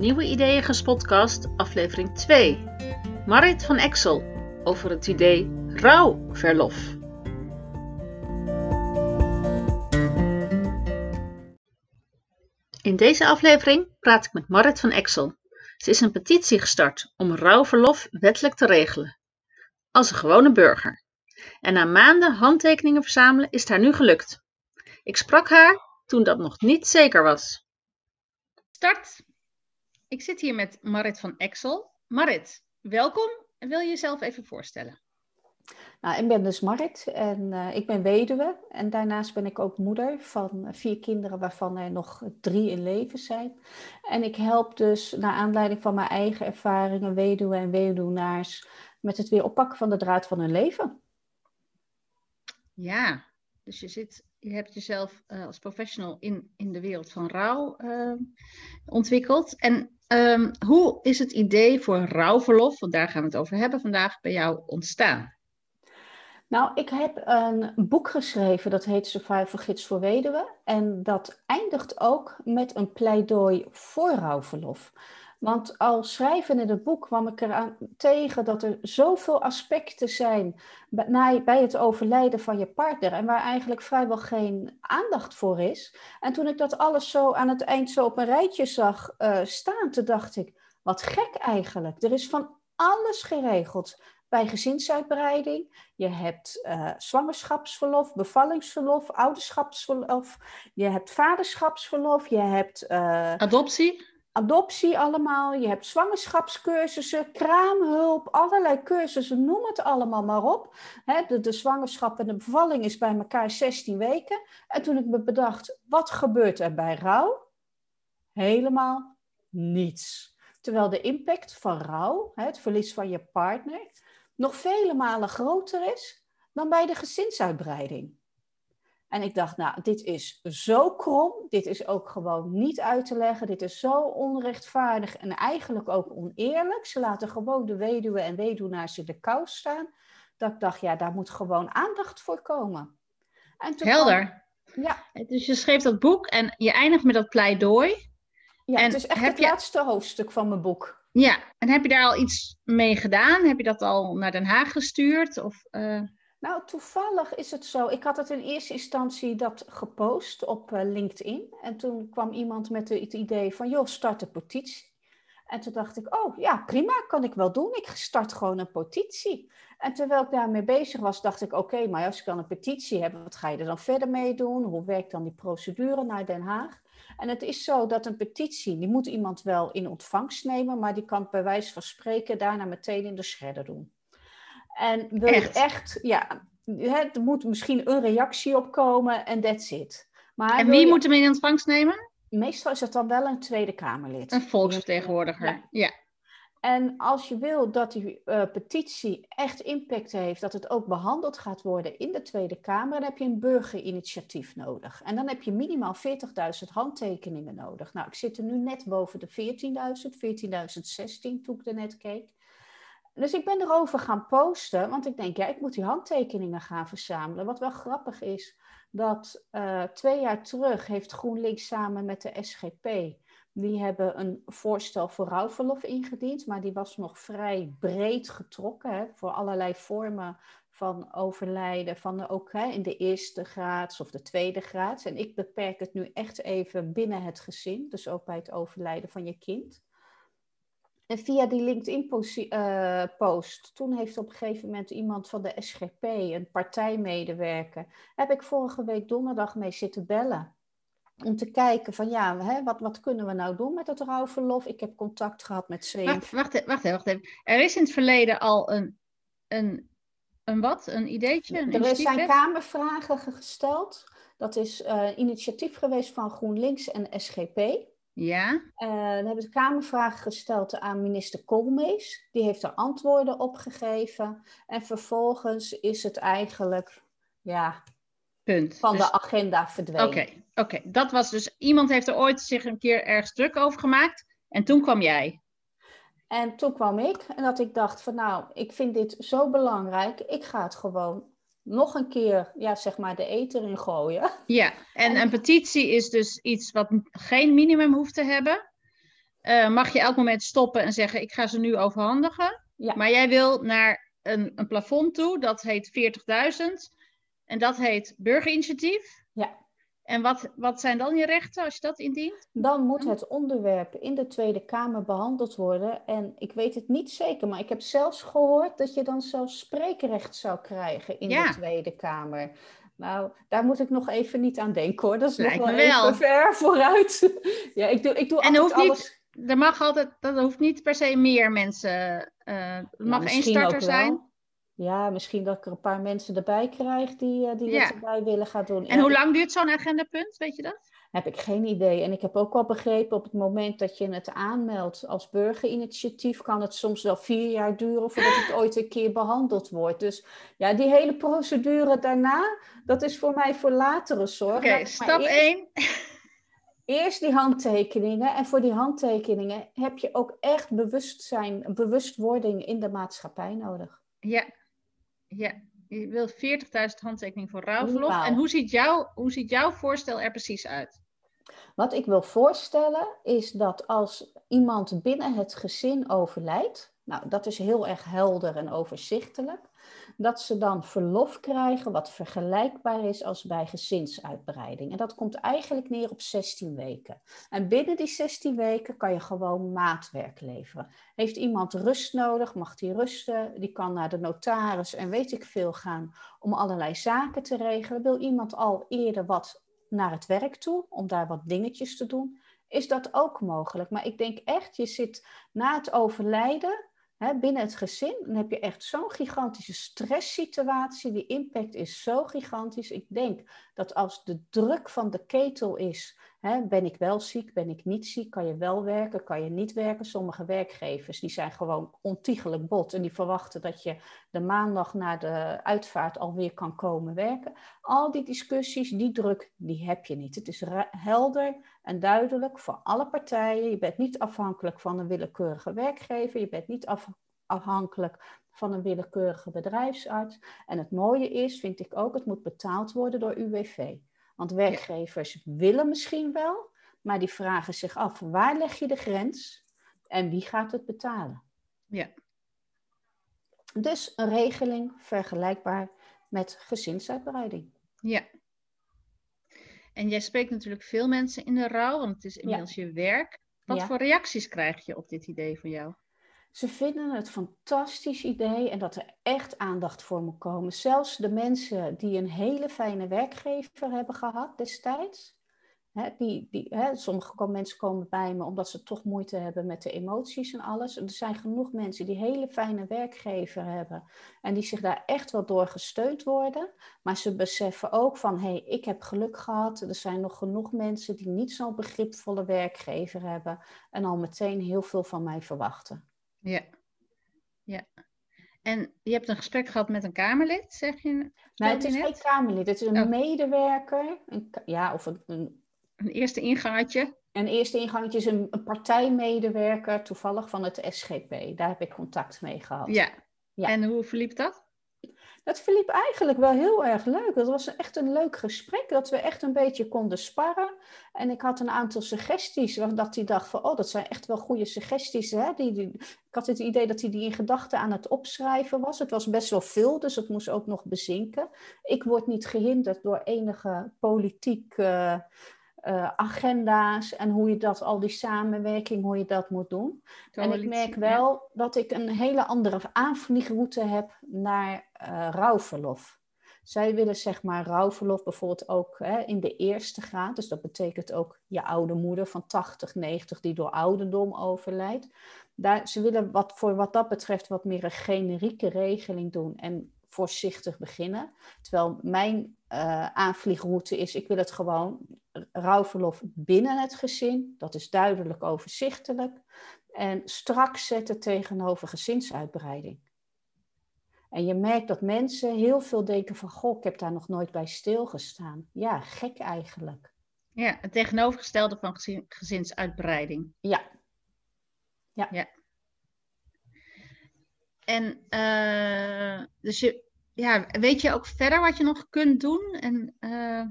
Nieuwe Ideeën Gespotcast, aflevering 2. Marit van Exel over het idee rouwverlof. In deze aflevering praat ik met Marit van Exel. Ze is een petitie gestart om rouwverlof wettelijk te regelen. Als een gewone burger. En na maanden handtekeningen verzamelen is haar nu gelukt. Ik sprak haar toen dat nog niet zeker was. Start! Ik zit hier met Marit van Exel. Marit, welkom. Wil je jezelf even voorstellen? Nou, ik ben dus Marit en uh, ik ben weduwe. En daarnaast ben ik ook moeder van vier kinderen, waarvan er nog drie in leven zijn. En ik help dus, naar aanleiding van mijn eigen ervaringen, weduwen en weduwnaars, met het weer oppakken van de draad van hun leven. Ja, dus je, zit, je hebt jezelf uh, als professional in, in de wereld van rouw uh, ontwikkeld. En um, hoe is het idee voor rouwverlof, want daar gaan we het over hebben vandaag, bij jou ontstaan? Nou, ik heb een boek geschreven dat heet Survival Gids voor Weduwen. En dat eindigt ook met een pleidooi voor rouwverlof. Want al schrijven in het boek kwam ik eraan tegen dat er zoveel aspecten zijn bij het overlijden van je partner en waar eigenlijk vrijwel geen aandacht voor is. En toen ik dat alles zo aan het eind zo op een rijtje zag uh, staan, toen dacht ik, wat gek eigenlijk. Er is van alles geregeld bij gezinsuitbreiding. Je hebt uh, zwangerschapsverlof, bevallingsverlof, ouderschapsverlof. Je hebt vaderschapsverlof. Je hebt... Uh, adoptie? Adoptie allemaal. Je hebt zwangerschapscursussen, kraamhulp, allerlei cursussen. Noem het allemaal maar op. de, de zwangerschap en de bevalling is bij elkaar 16 weken. En toen ik me bedacht, wat gebeurt er bij rouw? Helemaal niets. Terwijl de impact van rouw, het verlies van je partner, nog vele malen groter is dan bij de gezinsuitbreiding. En ik dacht, nou, dit is zo krom, dit is ook gewoon niet uit te leggen, dit is zo onrechtvaardig en eigenlijk ook oneerlijk. Ze laten gewoon de weduwe en weduwnaars in de kou staan. Dat ik dacht, ja, daar moet gewoon aandacht voor komen. En Helder. ja. Dus je schreef dat boek en je eindigt met dat pleidooi. Ja, en het is echt het laatste hoofdstuk van mijn boek. Ja, en heb je daar al iets mee gedaan? Heb je dat al naar Den Haag gestuurd? Of, uh... Nou, toevallig is het zo. Ik had het in eerste instantie dat gepost op uh, LinkedIn. En toen kwam iemand met het idee van, joh, start een petitie. En toen dacht ik, oh ja, prima, kan ik wel doen. Ik start gewoon een petitie. En terwijl ik daarmee bezig was, dacht ik, oké, maar als ik dan een petitie heb, wat ga je er dan verder mee doen? Hoe werkt dan die procedure naar Den Haag? En het is zo dat een petitie, die moet iemand wel in ontvangst nemen, maar die kan bij wijze van spreken daarna meteen in de shredder doen. En wil echt? echt, ja, er moet misschien een reactie op komen en that's it. Maar en wie moet hem in ontvangst nemen? Meestal is het dan wel een Tweede Kamerlid. Een volksvertegenwoordiger, ja. En als je wil dat die uh, petitie echt impact heeft, dat het ook behandeld gaat worden in de Tweede Kamer, dan heb je een burgerinitiatief nodig. En dan heb je minimaal 40.000 handtekeningen nodig. Nou, ik zit er nu net boven de 14.000, 14.016 toen ik er net keek. Dus ik ben erover gaan posten, want ik denk, ja, ik moet die handtekeningen gaan verzamelen. Wat wel grappig is, dat uh, twee jaar terug heeft GroenLinks samen met de SGP die hebben een voorstel voor rouwverlof ingediend, maar die was nog vrij breed getrokken hè, voor allerlei vormen van overlijden, van ook hè, in de eerste graad of de tweede graad. En ik beperk het nu echt even binnen het gezin, dus ook bij het overlijden van je kind. En via die LinkedIn-post, uh, toen heeft op een gegeven moment iemand van de SGP, een partijmedewerker, heb ik vorige week donderdag mee zitten bellen om te kijken van ja, hè, wat, wat kunnen we nou doen met het rouwverlof? Ik heb contact gehad met CNV. Wacht, wacht, wacht, wacht even. Er is in het verleden al een, een, een wat? Een ideetje? Een er zijn kamervragen gesteld. Dat is uh, initiatief geweest van GroenLinks en SGP. Ja. Uh, dan hebben ze kamervragen gesteld aan minister Koolmees. Die heeft er antwoorden op gegeven. En vervolgens is het eigenlijk, ja, Punt. van de dus- agenda verdwenen. Oké, oké. dat was dus, iemand heeft er ooit zich een keer ergens druk over gemaakt en toen kwam jij. En toen kwam ik en dat ik dacht van nou, ik vind dit zo belangrijk, ik ga het gewoon nog een keer, ja, zeg maar, de eter in gooien. Ja, en, een petitie is dus iets wat geen minimum hoeft te hebben. eh, mag je elk moment stoppen en zeggen: Ik ga ze nu overhandigen. Ja. Maar jij wil naar een, een plafond toe, dat heet 40.000. En dat heet burgerinitiatief. Ja. En wat, wat zijn dan je rechten als je dat indient? Dan moet het onderwerp in de Tweede Kamer behandeld worden. En ik weet het niet zeker, maar ik heb zelfs gehoord dat je dan zelfs spreekrecht zou krijgen in Ja. de Tweede Kamer. Nou, daar moet ik nog even niet aan denken hoor. Dat is Lijkt nog wel, wel. even ver vooruit. ja, ik doe, ik doe En er altijd niet-. Er mag altijd, dat hoeft niet per se meer mensen. eh het Ja, mag één starter zijn. Ja, misschien dat ik er een paar mensen erbij krijg die, eh, die Ja. het erbij willen gaan doen. En Ja, hoe lang duurt zo'n agendapunt? Weet je dat? Heb ik geen idee. En ik heb ook wel begrepen, op het moment dat je het aanmeldt als burgerinitiatief, kan het soms wel vier jaar duren voordat het ooit een keer behandeld wordt. Dus ja, die hele procedure daarna, dat is voor mij voor latere zorg. Oké, stap eerst- 1. Eerst die handtekeningen. En voor die handtekeningen heb je ook echt bewustzijn, bewustwording in de maatschappij nodig. Ja. Ja. Je wil 40.000 handtekeningen voor rouwverlof. En hoe ziet, jouw, hoe ziet jouw voorstel er precies uit? Wat ik wil voorstellen is dat als iemand binnen het gezin overlijdt, nou dat is heel erg helder en overzichtelijk, dat ze dan verlof krijgen wat vergelijkbaar is als bij gezinsuitbreiding. En dat komt eigenlijk neer op 16 weken. En binnen die 16 weken kan je gewoon maatwerk leveren. Heeft iemand rust nodig, mag die rusten, die kan naar de notaris en weet ik veel gaan om allerlei zaken te regelen. Wil iemand al eerder wat naar het werk toe, om daar wat dingetjes te doen, is dat ook mogelijk. Maar ik denk echt, je zit na het overlijden binnen het gezin, dan heb je echt zo'n gigantische stresssituatie. Die impact is zo gigantisch. Ik denk dat als de druk van de ketel is, ben ik wel ziek, ben ik niet ziek, kan je wel werken, kan je niet werken. Sommige werkgevers die zijn gewoon ontiegelijk bot en die verwachten dat je de maandag na de uitvaart alweer kan komen werken. Al die discussies, die druk, die heb je niet. Het is helder en duidelijk voor alle partijen. Je bent niet afhankelijk van een willekeurige werkgever. Je bent niet af- afhankelijk van een willekeurige bedrijfsarts. En het mooie is, vind ik ook, het moet betaald worden door UWV. Want werkgevers willen misschien wel, maar die vragen zich af, waar leg je de grens en wie gaat het betalen? Ja. Dus een regeling vergelijkbaar met gezinsuitbreiding. Ja. En jij spreekt natuurlijk veel mensen in de rouw, want het is inmiddels je werk. Wat Ja. voor reacties krijg je op dit idee van jou? Ze vinden het fantastisch idee en dat er echt aandacht voor moet komen. Zelfs de mensen die een hele fijne werkgever hebben gehad destijds. Hè, die, die, hè, sommige mensen komen bij me omdat ze toch moeite hebben met de emoties en alles. Er zijn genoeg mensen die hele fijne werkgever hebben en die zich daar echt wel door gesteund worden. Maar ze beseffen ook van, hé, hey, ik heb geluk gehad. Er zijn nog genoeg mensen die niet zo'n begripvolle werkgever hebben en al meteen heel veel van mij verwachten. Ja. Ja. En je hebt een gesprek gehad met een Kamerlid, zeg je? Nee, het is geen? Kamerlid. Het is een Oh. medewerker. Een, ja, of een, een, Een eerste ingangetje. een eerste ingangetje is een, een partijmedewerker, toevallig van het SGP. Daar heb ik contact mee gehad. Ja. Ja. En hoe verliep dat? Dat verliep eigenlijk wel heel erg leuk. Dat was echt een leuk gesprek, dat we echt een beetje konden sparren. En ik had een aantal suggesties, dat hij dacht van, oh, dat zijn echt wel goede suggesties. Hè? Die, die, ik had het idee dat hij die in gedachten aan het opschrijven was. Het was best wel veel, dus het moest ook nog bezinken. Ik word niet gehinderd door enige politiek eh, agenda's en hoe je dat, al die samenwerking, hoe je dat moet doen. En ik merk ja. wel dat ik een hele andere aanvliegroute heb naar eh rouwverlof. Zij willen zeg maar rouwverlof bijvoorbeeld ook hè, in de eerste graad. Dus dat betekent ook je oude moeder van 80, 90 die door ouderdom overlijdt. Daar, ze willen wat, voor wat dat betreft wat meer een generieke regeling doen en voorzichtig beginnen. Terwijl mijn eh, aanvliegroute is, ik wil het gewoon rouwverlof binnen het gezin. Dat is duidelijk overzichtelijk. En strak zetten tegenover gezinsuitbreiding. En je merkt dat mensen heel veel denken van, goh, ik heb daar nog nooit bij stilgestaan. Ja, gek eigenlijk. Ja, het tegenovergestelde van gezin- gezinsuitbreiding. Ja, En eh, dus je, ja, weet je ook verder wat je nog kunt doen? En, eh,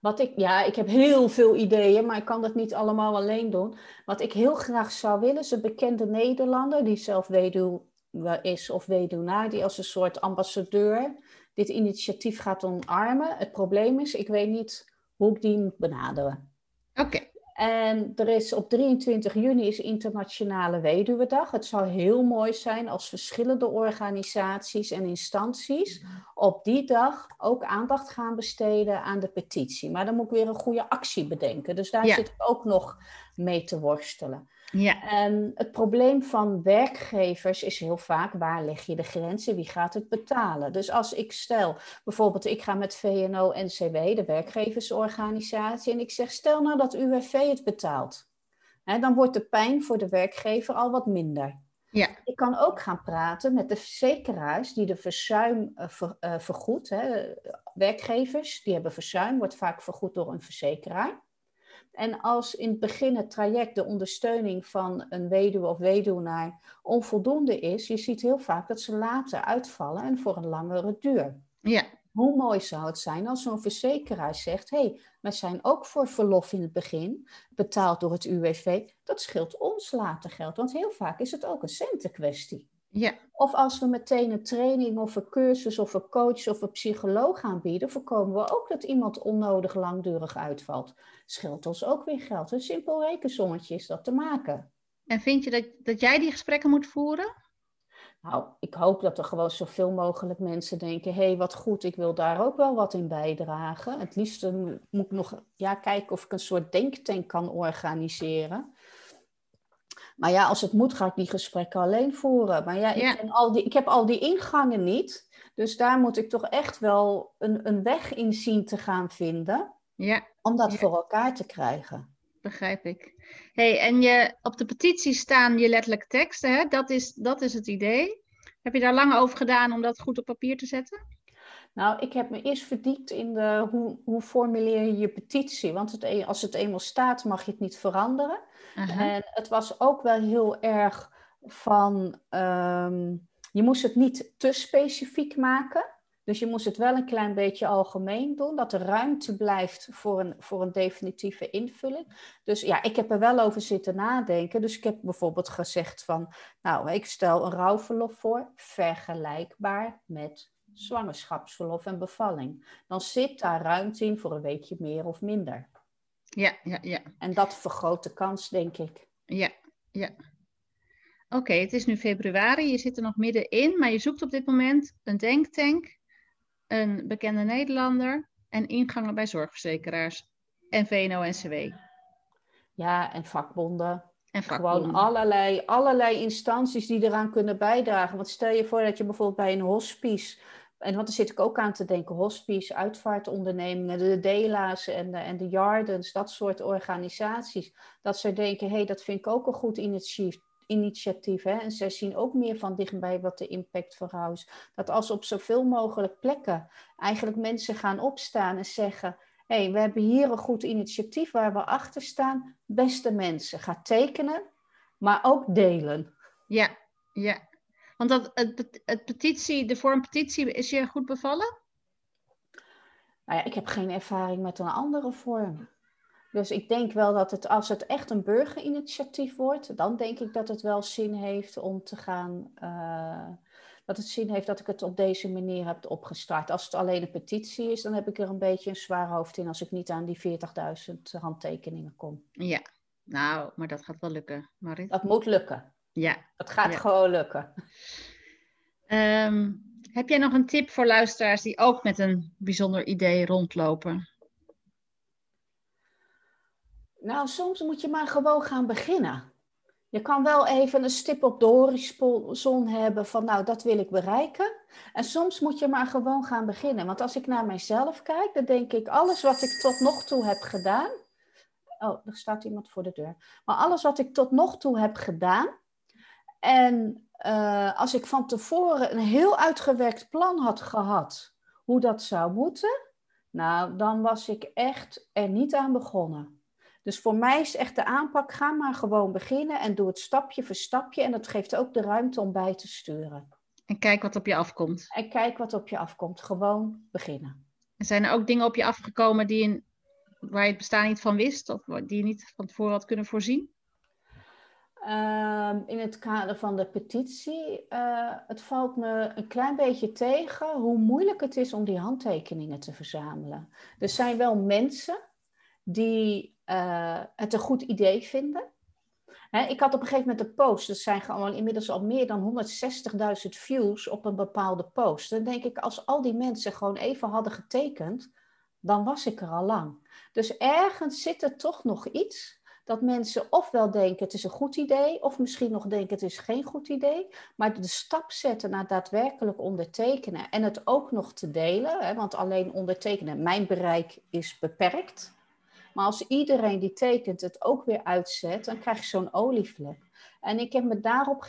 Wat ik, ja, ik heb heel veel ideeën, maar ik kan dat niet allemaal alleen doen. Wat ik heel graag zou willen, is een bekende Nederlander die zelf weduwe is of weduwnaar, die als een soort ambassadeur dit initiatief gaat omarmen. Het probleem is, ik weet niet hoe ik die moet benaderen. Oké. En er is op 23 juni is Internationale Weduwedag. Het zou heel mooi zijn als verschillende organisaties en instanties op die dag ook aandacht gaan besteden aan de petitie. Maar dan moet ik weer een goede actie bedenken. Dus daar zit ik ook nog mee te worstelen. Ja. En het probleem van werkgevers is heel vaak waar leg je de grenzen, wie gaat het betalen? Dus als ik stel, bijvoorbeeld ik ga met VNO-NCW, de werkgeversorganisatie, en ik zeg stel nou dat UWV het betaalt. Hè, dan wordt de pijn voor de werkgever al wat minder. Ja. Ik kan ook gaan praten met de verzekeraars die de verzuim uh, ver, uh, vergoed. Hè. Werkgevers die hebben verzuim, wordt vaak vergoed door een verzekeraar. En als in het begin het traject de ondersteuning van een weduwe of weduwnaar onvoldoende is, je ziet heel vaak dat ze later uitvallen en voor een langere duur. Ja. Hoe mooi zou het zijn als zo'n verzekeraar zegt: hé, hey, wij zijn ook voor verlof in het begin, betaald door het UWV. Dat scheelt ons later geld, want heel vaak is het ook een centenkwestie. Ja. Of als we meteen een training of een cursus of een coach of een psycholoog aanbieden, voorkomen we ook dat iemand onnodig langdurig uitvalt. Scheelt ons ook weer geld. Een simpel rekensommetje is dat te maken. En vind je dat, dat jij die gesprekken moet voeren? Nou, ik hoop dat er gewoon zoveel mogelijk mensen denken: hé, hey, wat goed, ik wil daar ook wel wat in bijdragen. Het liefst moet ik nog ja, kijken of ik een soort denktank kan organiseren. Maar ja, als het moet, ga ik die gesprekken alleen voeren. Maar ja, Ja. Ik, ken al die, ik heb al die ingangen niet. Dus daar moet ik toch echt wel een, een weg in zien te gaan vinden. Ja, Om dat Ja. voor elkaar te krijgen. begrijp ik. hey, en je, op de petitie staan je letterlijke teksten, hè? Dat, is, dat is het idee. Heb je daar lang over gedaan om dat goed op papier te zetten? Nou, ik heb me eerst verdiept in de, hoe, hoe formuleer je je petitie. Want het, e- als het eenmaal staat, mag je het niet veranderen. En het was ook wel heel erg van, ehm, je moest het niet te specifiek maken. Dus je moest het wel een klein beetje algemeen doen, dat er ruimte blijft voor een, voor een definitieve invulling. Dus ja, ik heb er wel over zitten nadenken. Dus ik heb bijvoorbeeld gezegd van, nou, ik stel een rouwverlof voor, vergelijkbaar met zwangerschapsverlof en bevalling. Dan zit daar ruimte in voor een weekje meer of minder. Ja, ja, ja. En dat vergroot de kans, denk ik. Ja, ja. Oké, het is nu februari, je zit er nog middenin, maar je zoekt op dit moment een denktank, een bekende Nederlander en ingangen bij zorgverzekeraars en VNO-NCW Ja, en vakbonden. en Gewoon vakbonden. allerlei, allerlei instanties die eraan kunnen bijdragen. Want stel je voor dat je bijvoorbeeld bij een hospice... En want daar zit ik ook aan te denken. Hospice, uitvaartondernemingen, de DELA's en de, en de Jardens, dat soort organisaties. Dat ze denken, hé, hey, dat vind ik ook een goed initiatief. initiatief hè? En zij zien ook meer van dichtbij wat de impact is. Dat als op zoveel mogelijk plekken eigenlijk mensen gaan opstaan en zeggen... hé, hey, we hebben hier een goed initiatief waar we achter staan. Beste mensen, ga tekenen, maar ook delen. Ja, ja. Want dat, het, het petitie, de vorm petitie, is je goed bevallen? Nou ja, ik heb geen ervaring met een andere vorm. Dus ik denk wel dat het, als het echt een burgerinitiatief wordt, dan denk ik dat het wel zin heeft om te gaan. eh, dat het zin heeft dat ik het op deze manier heb opgestart. Als het alleen een petitie is, dan heb ik er een beetje een zwaar hoofd in als ik niet aan die 40.000 handtekeningen kom. Ja. Nou, maar dat gaat wel lukken, Marit. Dat moet lukken. Ja. Dat gaat Ja. gewoon lukken. Ehm, heb jij nog een tip voor luisteraars die ook met een bijzonder idee rondlopen? Nou, soms moet je maar gewoon gaan beginnen. Je kan wel even een stip op de horizon hebben van, nou, dat wil ik bereiken. En soms moet je maar gewoon gaan beginnen. Want als ik naar mijzelf kijk, dan denk ik, alles wat ik tot nog toe heb gedaan. Oh, er staat iemand voor de deur. Maar alles wat ik tot nog toe heb gedaan. En eh, als ik van tevoren een heel uitgewerkt plan had gehad, hoe dat zou moeten, nou, dan was ik echt er niet aan begonnen. Dus voor mij is echt de aanpak, ga maar gewoon beginnen en doe het stapje voor stapje. En dat geeft ook de ruimte om bij te sturen. En kijk wat op je afkomt. En kijk wat op je afkomt. Gewoon beginnen. En zijn er ook dingen op je afgekomen die een waar je het bestaan niet van wist, of die je niet van tevoren had kunnen voorzien? Ehm, in het kader van de petitie, uh, het valt me een klein beetje tegen hoe moeilijk het is om die handtekeningen te verzamelen. Er zijn wel mensen die uh, het een goed idee vinden. ik had op een gegeven moment een post, er zijn gewoon inmiddels al meer dan 160.000 views op een bepaalde post. Dan denk ik, als al die mensen gewoon even hadden getekend, dan was ik er al lang. Dus ergens zit er toch nog iets dat mensen ofwel denken het is een goed idee, of misschien nog denken het is geen goed idee, maar de stap zetten naar daadwerkelijk ondertekenen en het ook nog te delen, hè, want alleen ondertekenen, mijn bereik is beperkt. Maar als iedereen die tekent het ook weer uitzet, dan krijg je zo'n olievlek. En ik heb me daarop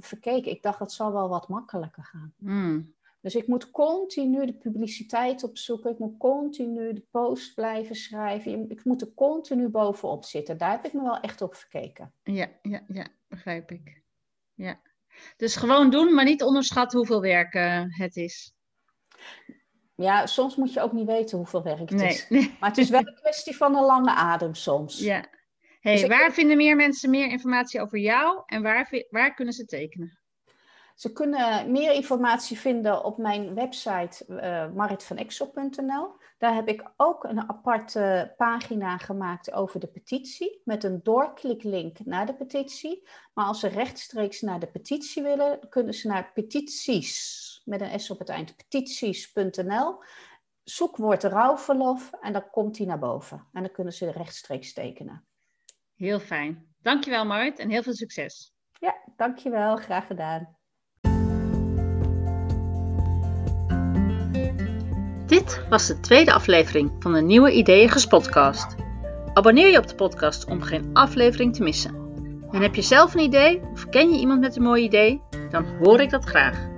verkeken. Ik dacht, dat zal wel wat makkelijker gaan. Hmm. Dus ik moet continu de publiciteit opzoeken. Ik moet continu de post blijven schrijven. Ik moet er continu bovenop zitten. Daar heb ik me wel echt op verkeken. Ja, ja, ja, begrijp ik. Ja. Dus gewoon doen, maar niet onderschatten hoeveel werk uh, het is. Ja, soms moet je ook niet weten hoeveel werk het nee, is. Nee. Maar het is wel een kwestie van een lange adem soms. Ja. Hey, dus waar vinden meer mensen meer informatie over jou en waar, waar kunnen ze tekenen? Ze kunnen meer informatie vinden op mijn website uh, maritvanexel.nl. Daar heb ik ook een aparte pagina gemaakt over de petitie met een doorkliklink naar de petitie. Maar als ze rechtstreeks naar de petitie willen, kunnen ze naar petities met een S op het eind, petities.nl. Zoekwoord rouwverlof en dan komt hij naar boven. En dan kunnen ze rechtstreeks tekenen. Heel fijn. Dankjewel Marit en heel veel succes. Ja, dankjewel. Graag gedaan. Dit was de tweede aflevering van de Nieuwe Ideeën Gespotcast. Abonneer je op de podcast om geen aflevering te missen. En heb je zelf een idee of ken je iemand met een mooi idee? Dan hoor ik dat graag.